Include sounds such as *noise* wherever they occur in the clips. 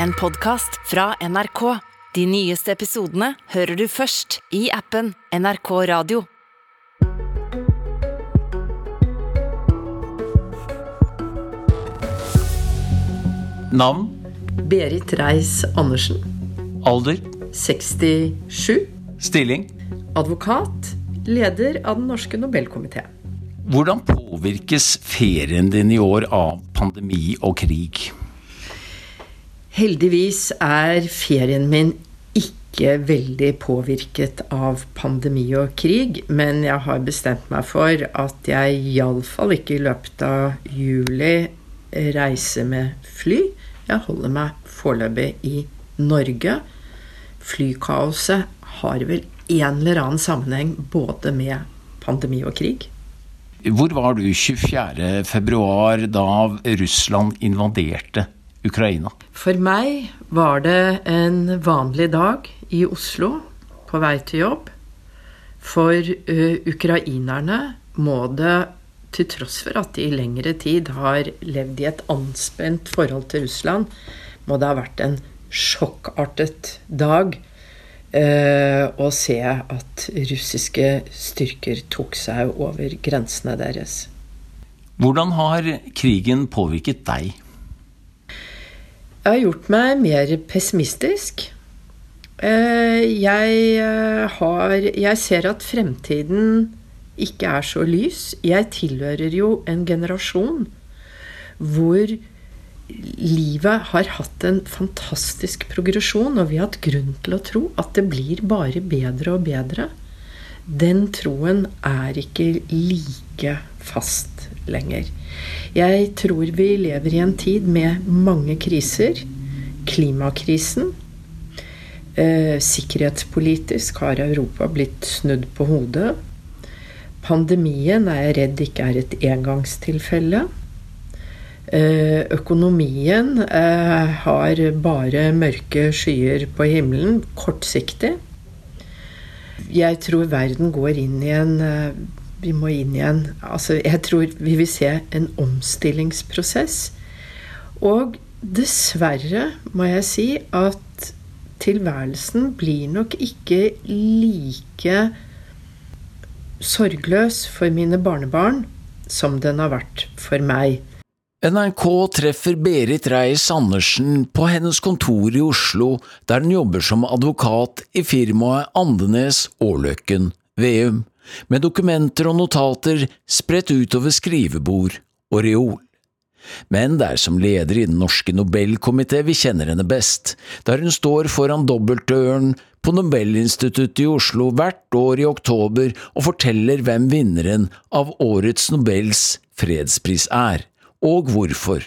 en podkast fra NRK. De nyeste episodene hører du først i appen NRK Radio. Navn, Berit Reiss-Andersen, alder, 67, stilling. advokat, leder av Den norske Nobelkomité. Hvordan påvirkes ferien din i år av pandemi og krig? Heldigvis er ferien min ikke veldig påvirket av pandemi og krig, men jeg har bestemt meg for at jeg iallfall ikke i løpet av juli reiser med fly. Jeg holder meg foreløpig i Norge. Flykaoset har vel en eller annen sammenheng både med pandemi og krig. Hvor var du 24. februar da Russland invaderte Ukraina? For meg var det en vanlig dag i Oslo på vei til jobb. For uh, ukrainerne må det, til tross for at de i lengre tid har levd i et anspent forhold til Russland, må det ha vært en sjokkartet dag uh, å se at russiske styrker tok seg over grensene deres. Hvordan har krigen påvirket deg? Jeg har gjort meg mer pessimistisk. Eh, Jeg, eh, har, jeg ser at fremtiden ikke er så lys. Jeg tilhører jo en generasjon hvor livet har hatt en fantastisk progresjon, og vi har hatt grunn til å tro at det blir bare bedre og bedre. Den troen er ikke like fast lenger. Jeg tror vi lever i en tid med mange kriser. Klimakrisen. Eh, sikkerhetspolitisk har Europa blitt snudd på hodet. Pandemien er jeg redd ikke er et engangstilfelle. Eh, økonomien eh, har bare mørke skyer på himmelen, kortsiktig. Jeg tror verden går inn i en Vi må inn igjen. Altså, jeg tror vi vil se en omstillingsprosess. Og dessverre må jeg si at tilværelsen blir nok ikke like sorgløs for mine barnebarn som den har vært for meg. NRK treffer Berit Reiss-Andersen på hennes kontor i Oslo, der hun jobber som advokat i firmaet Andenes Årløkken Veum, med dokumenter og notater spredt utover skrivebord og reol. Men det er som leder i Den norske Nobelkomité vi kjenner henne best, der hun står foran dobbeltdøren på Nobelinstituttet i Oslo hvert år i oktober og forteller hvem vinneren av årets Nobels fredspris er og hvorfor.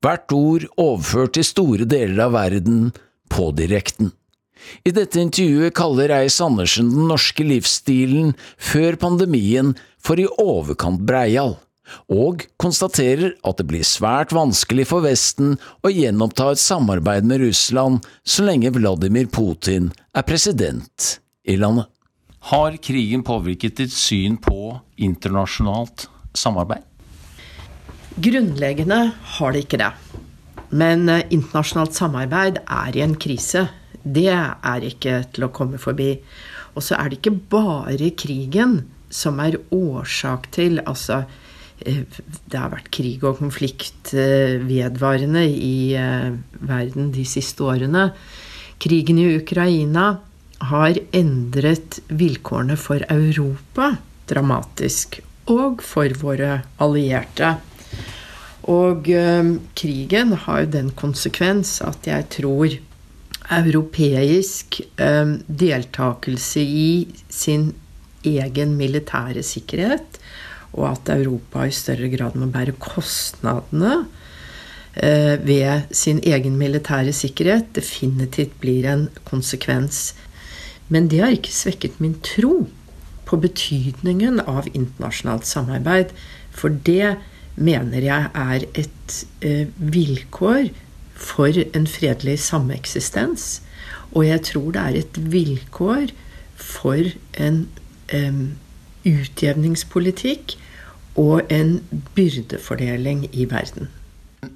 Hvert ord overført til store deler av verden på direkten. I dette intervjuet kaller Reiss-Andersen den norske livsstilen før pandemien for i overkant breial, og konstaterer at det blir svært vanskelig for Vesten å gjenoppta et samarbeid med Russland så lenge Vladimir Putin er president i landet. Har krigen påvirket ditt syn på internasjonalt samarbeid? Grunnleggende har det ikke det. Men eh, internasjonalt samarbeid er i en krise. Det er ikke til å komme forbi. Og så er det ikke bare krigen som er årsak til Altså, eh, det har vært krig og konflikt eh, vedvarende i verden de siste årene. Krigen i Ukraina har endret vilkårene for Europa dramatisk. Og for våre allierte. Og eh, krigen har jo den konsekvens at jeg tror europeisk eh, deltakelse i sin egen militære sikkerhet, og at Europa i større grad må bære kostnadene eh, ved sin egen militære sikkerhet, definitivt blir en konsekvens. Men det har ikke svekket min tro på betydningen av internasjonalt samarbeid. For det mener jeg er et eh, vilkår for en fredelig sameksistens. Og jeg tror det er et vilkår for en eh, utjevningspolitikk og en byrdefordeling i verden.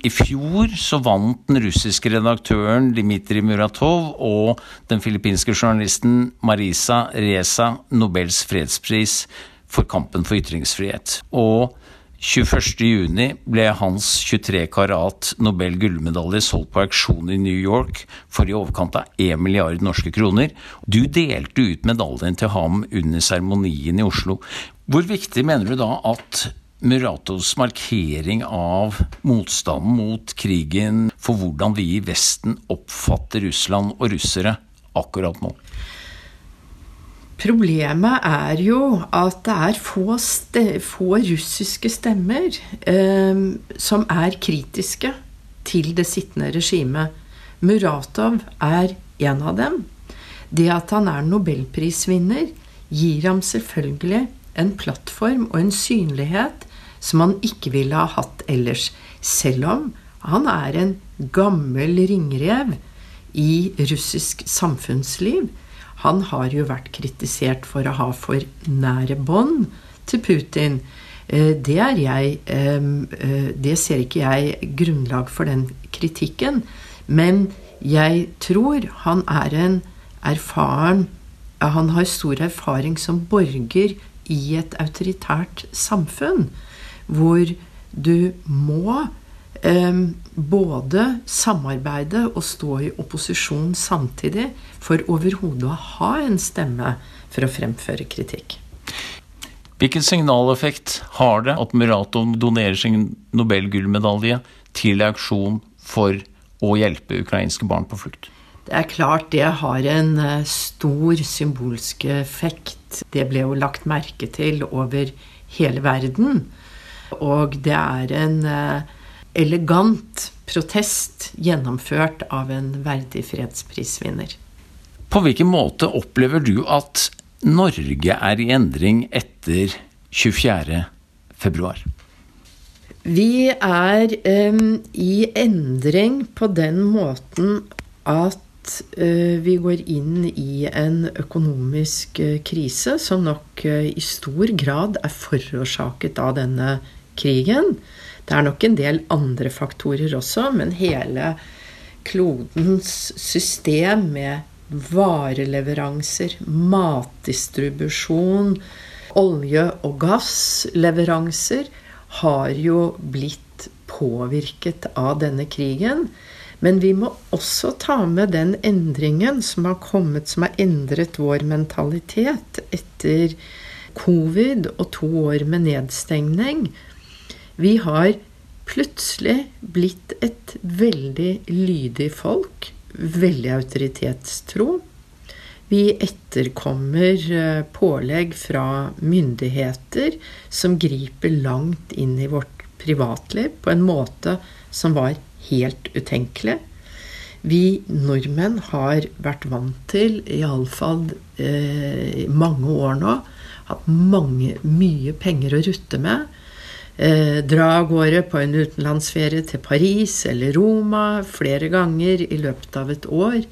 I fjor så vant den russiske redaktøren Dmitrij Muratov og den filippinske journalisten Marisa Reza Nobels fredspris for kampen for ytringsfrihet. Og 21.6 ble hans 23 karat Nobel gullmedalje solgt på auksjon i New York for i overkant av 1 milliard norske kroner. Du delte ut medaljen til ham under seremonien i Oslo. Hvor viktig mener du da at Muratos markering av motstanden mot krigen for hvordan vi i Vesten oppfatter Russland og russere akkurat nå? Problemet er jo at det er få, få russiske stemmer eh, som er kritiske til det sittende regimet. Muratov er en av dem. Det at han er nobelprisvinner, gir ham selvfølgelig en plattform og en synlighet som han ikke ville ha hatt ellers. Selv om han er en gammel ringrev i russisk samfunnsliv. Han har jo vært kritisert for å ha for nære bånd til Putin. Eh, det, jeg, eh, det ser ikke jeg grunnlag for den kritikken. Men jeg tror han er en erfaren Han har stor erfaring som borger i et autoritært samfunn hvor du må eh, både samarbeide og stå i opposisjon samtidig for overhodet å ha en stemme for å fremføre kritikk. Hvilken signaleffekt har det at Muratov donerer sin Nobelgullmedalje til auksjon for å hjelpe ukrainske barn på flukt? Det er klart det har en eh, stor symbolsk effekt. Det ble jo lagt merke til over hele verden. Og det er en eh, elegant protest gjennomført av en verdig fredsprisvinner. På hvilken måte opplever du at Norge er i endring etter 24. februar? Vi er um, i endring på den måten at uh, vi går inn i en økonomisk uh, krise som nok uh, i stor grad er forårsaket av denne krigen. Det er nok en del andre faktorer også, men hele klodens system med vareleveranser, matdistribusjon, olje- og gassleveranser har jo blitt påvirket av denne krigen. Men vi må også ta med den endringen som har kommet, som har endret vår mentalitet etter covid og to år med nedstengning. Vi har plutselig blitt et veldig lydig folk. Veldig autoritetstro. Vi etterkommer eh, pålegg fra myndigheter som griper langt inn i vårt privatliv på en måte som var helt utenkelig. Vi nordmenn har vært vant til, iallfall eh, mange år nå, hatt mange, mye penger å rutte med eh, dra av gårde på en utenlandsferie til Paris eller Roma flere ganger i løpet av et år,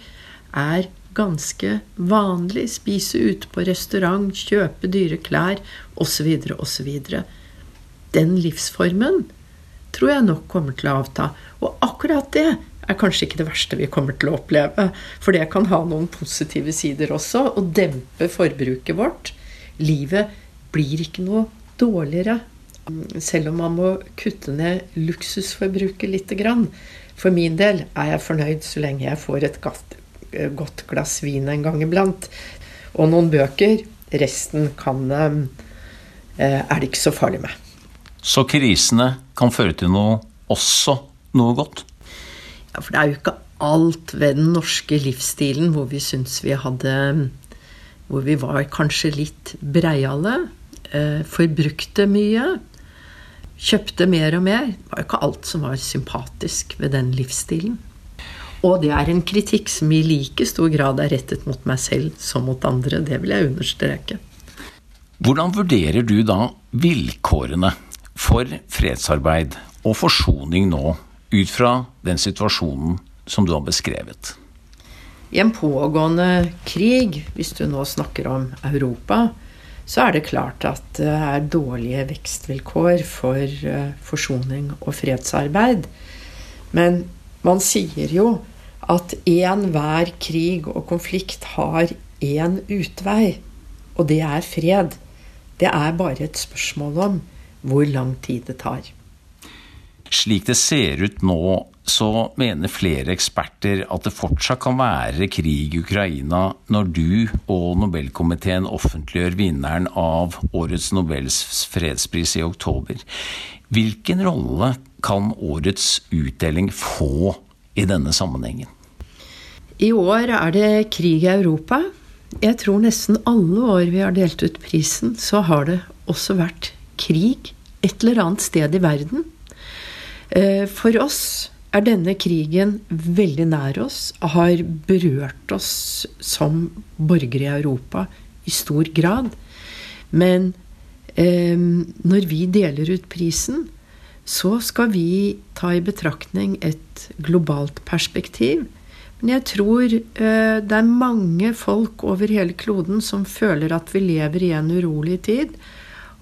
er ganske vanlig. Spise ute på restaurant, kjøpe dyre klær osv. osv. Den livsformen tror jeg nok kommer til å avta. Og akkurat det er kanskje ikke det verste vi kommer til å oppleve. For det kan ha noen positive sider også, og dempe forbruket vårt. Livet blir ikke noe dårligere selv om man må kutte ned luksusforbruket lite grann. For min del er jeg fornøyd så lenge jeg får et godt glass vin en gang iblant. Og noen bøker. Resten kan, eh, er det ikke så farlig med. Så krisene kan føre til noe også noe godt? Ja, for det er jo ikke alt ved den norske livsstilen hvor vi syns vi hadde Hvor vi var kanskje litt breiale. Eh, forbrukte mye kjøpte mer og mer. Det var jo ikke alt som var sympatisk ved den livsstilen. Og det er en kritikk som i like stor grad er rettet mot meg selv som mot andre. Det vil jeg understreke. Hvordan vurderer du da vilkårene for fredsarbeid og forsoning nå, ut fra den situasjonen som du har beskrevet? I en pågående krig, hvis du nå snakker om Europa, så er det klart at det er dårlige vekstvilkår for eh, forsoning og fredsarbeid. Men man sier jo at enhver krig og konflikt har én utvei, og det er fred. Det er bare et spørsmål om hvor lang tid det tar. Slik det ser ut nå, så mener flere eksperter at det fortsatt kan være krig i Ukraina når du og Nobelkomiteen offentliggjør vinneren av årets Nobels fredspris i oktober. Hvilken rolle kan årets utdeling få i denne sammenhengen? I år er det krig i Europa. Jeg tror nesten alle år vi har delt ut prisen, så har det også vært krig et eller annet sted i verden. Eh, for oss er denne krigen veldig nær oss, har berørt oss som borgere i Europa i stor grad. Men eh, når vi deler ut prisen, så skal vi ta i betraktning et globalt perspektiv. Men jeg tror eh, det er mange folk over hele kloden som føler at vi lever i en urolig tid.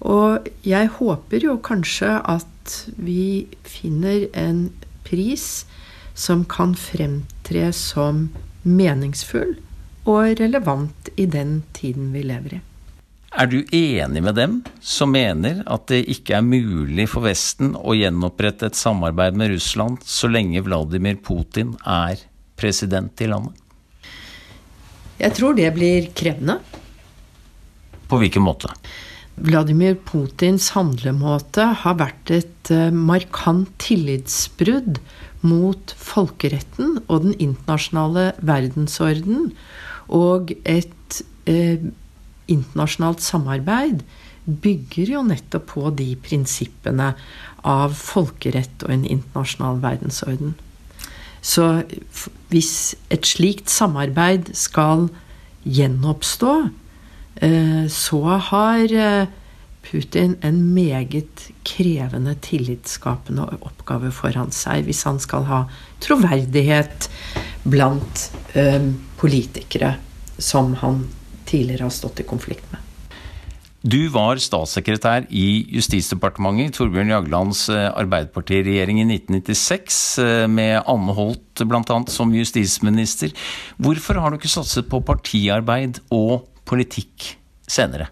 Og jeg håper jo kanskje at vi finner en pris som kan fremtre som meningsfull og relevant i den tiden vi lever i. Er du enig med dem som mener at det ikke er mulig for Vesten å gjenopprette et samarbeid med Russland så lenge Vladimir Putin er president i landet? Jeg tror det blir krevende. På hvilken måte? Vladimir Putins handlemåte har vært et eh, markant tillitsbrudd mot folkeretten og den internasjonale verdensorden, og et eh, internasjonalt samarbeid bygger jo nettopp på de prinsippene av folkerett og en internasjonal verdensorden. Så hvis et slikt samarbeid skal gjenoppstå, så har eh, Putin en meget krevende tillitsskapende oppgave foran seg hvis han skal ha troverdighet blant eh, politikere som han tidligere har stått i konflikt med. Du var statssekretær i Justisdepartementet i Torbjørn Jaglands Arbeiderpartiregjering i 1996, med Anne Holt bl.a. som justisminister. Hvorfor har du ikke satset på partiarbeid og politikk senere?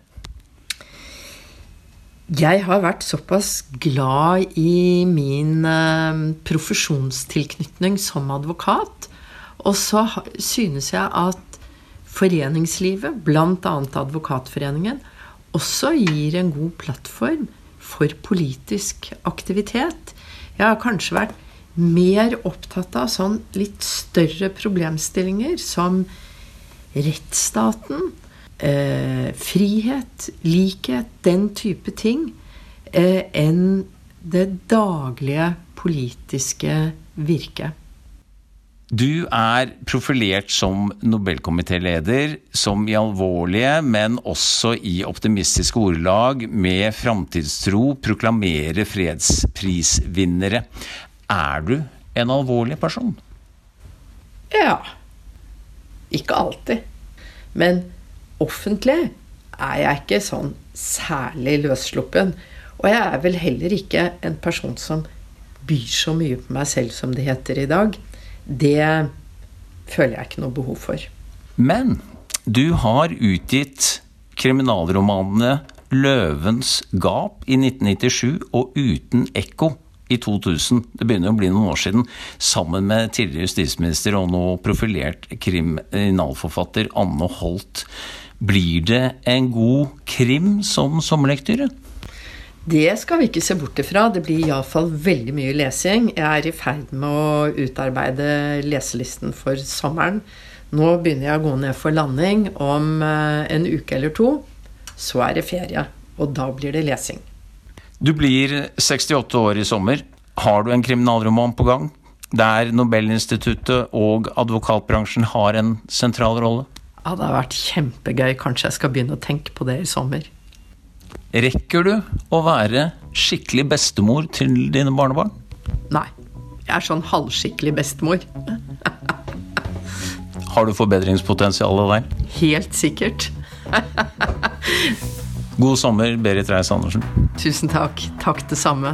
Jeg har vært såpass glad i min eh, profesjonstilknytning som advokat. Og så synes jeg at foreningslivet, bl.a. Advokatforeningen, også gir en god plattform for politisk aktivitet. Jeg har kanskje vært mer opptatt av sånn litt større problemstillinger som rettsstaten, eh, frihet, likhet, den type ting, eh, enn det daglige politiske virket. Du er profilert som Nobelkomitéleder, som i alvorlige, men også i optimistiske ordelag med framtidstro proklamerer fredsprisvinnere. Er du en alvorlig person? Ja. Ikke alltid. Men offentlig er jeg ikke sånn særlig løssluppen. Og jeg er vel heller ikke en person som byr så mye på meg selv som det heter i dag. Det føler jeg ikke noe behov for. Men du har utgitt kriminalromanene 'Løvens gap' i 1997 og 'Uten ekko' i 2000, det begynner å bli noen år siden, sammen med tidligere justisminister og nå profilert kriminalforfatter Anne Holt. Blir det en god krim som sommerlektyre? Det skal vi ikke se bort ifra. Det blir iallfall veldig mye lesing. Jeg er i ferd med å utarbeide leselisten for sommeren. Nå begynner jeg å gå ned for landing om eh, en uke eller to. Så er det ferie, og da blir det lesing. Du blir 68 år i sommer. Har du en kriminalroman på gang? Der Nobelinstituttet og advokatbransjen har en sentral rolle? Ja, det har vært kjempegøy. Kanskje jeg skal begynne å tenke på det i sommer. Rekker du å være skikkelig bestemor til dine barnebarn? Nei. Jeg er sånn halvskikkelig bestemor. *laughs* Har du forbedringspotensial der? Helt sikkert. God sommer, Berit Reiss-Andersen. Tusen takk. Takk det samme.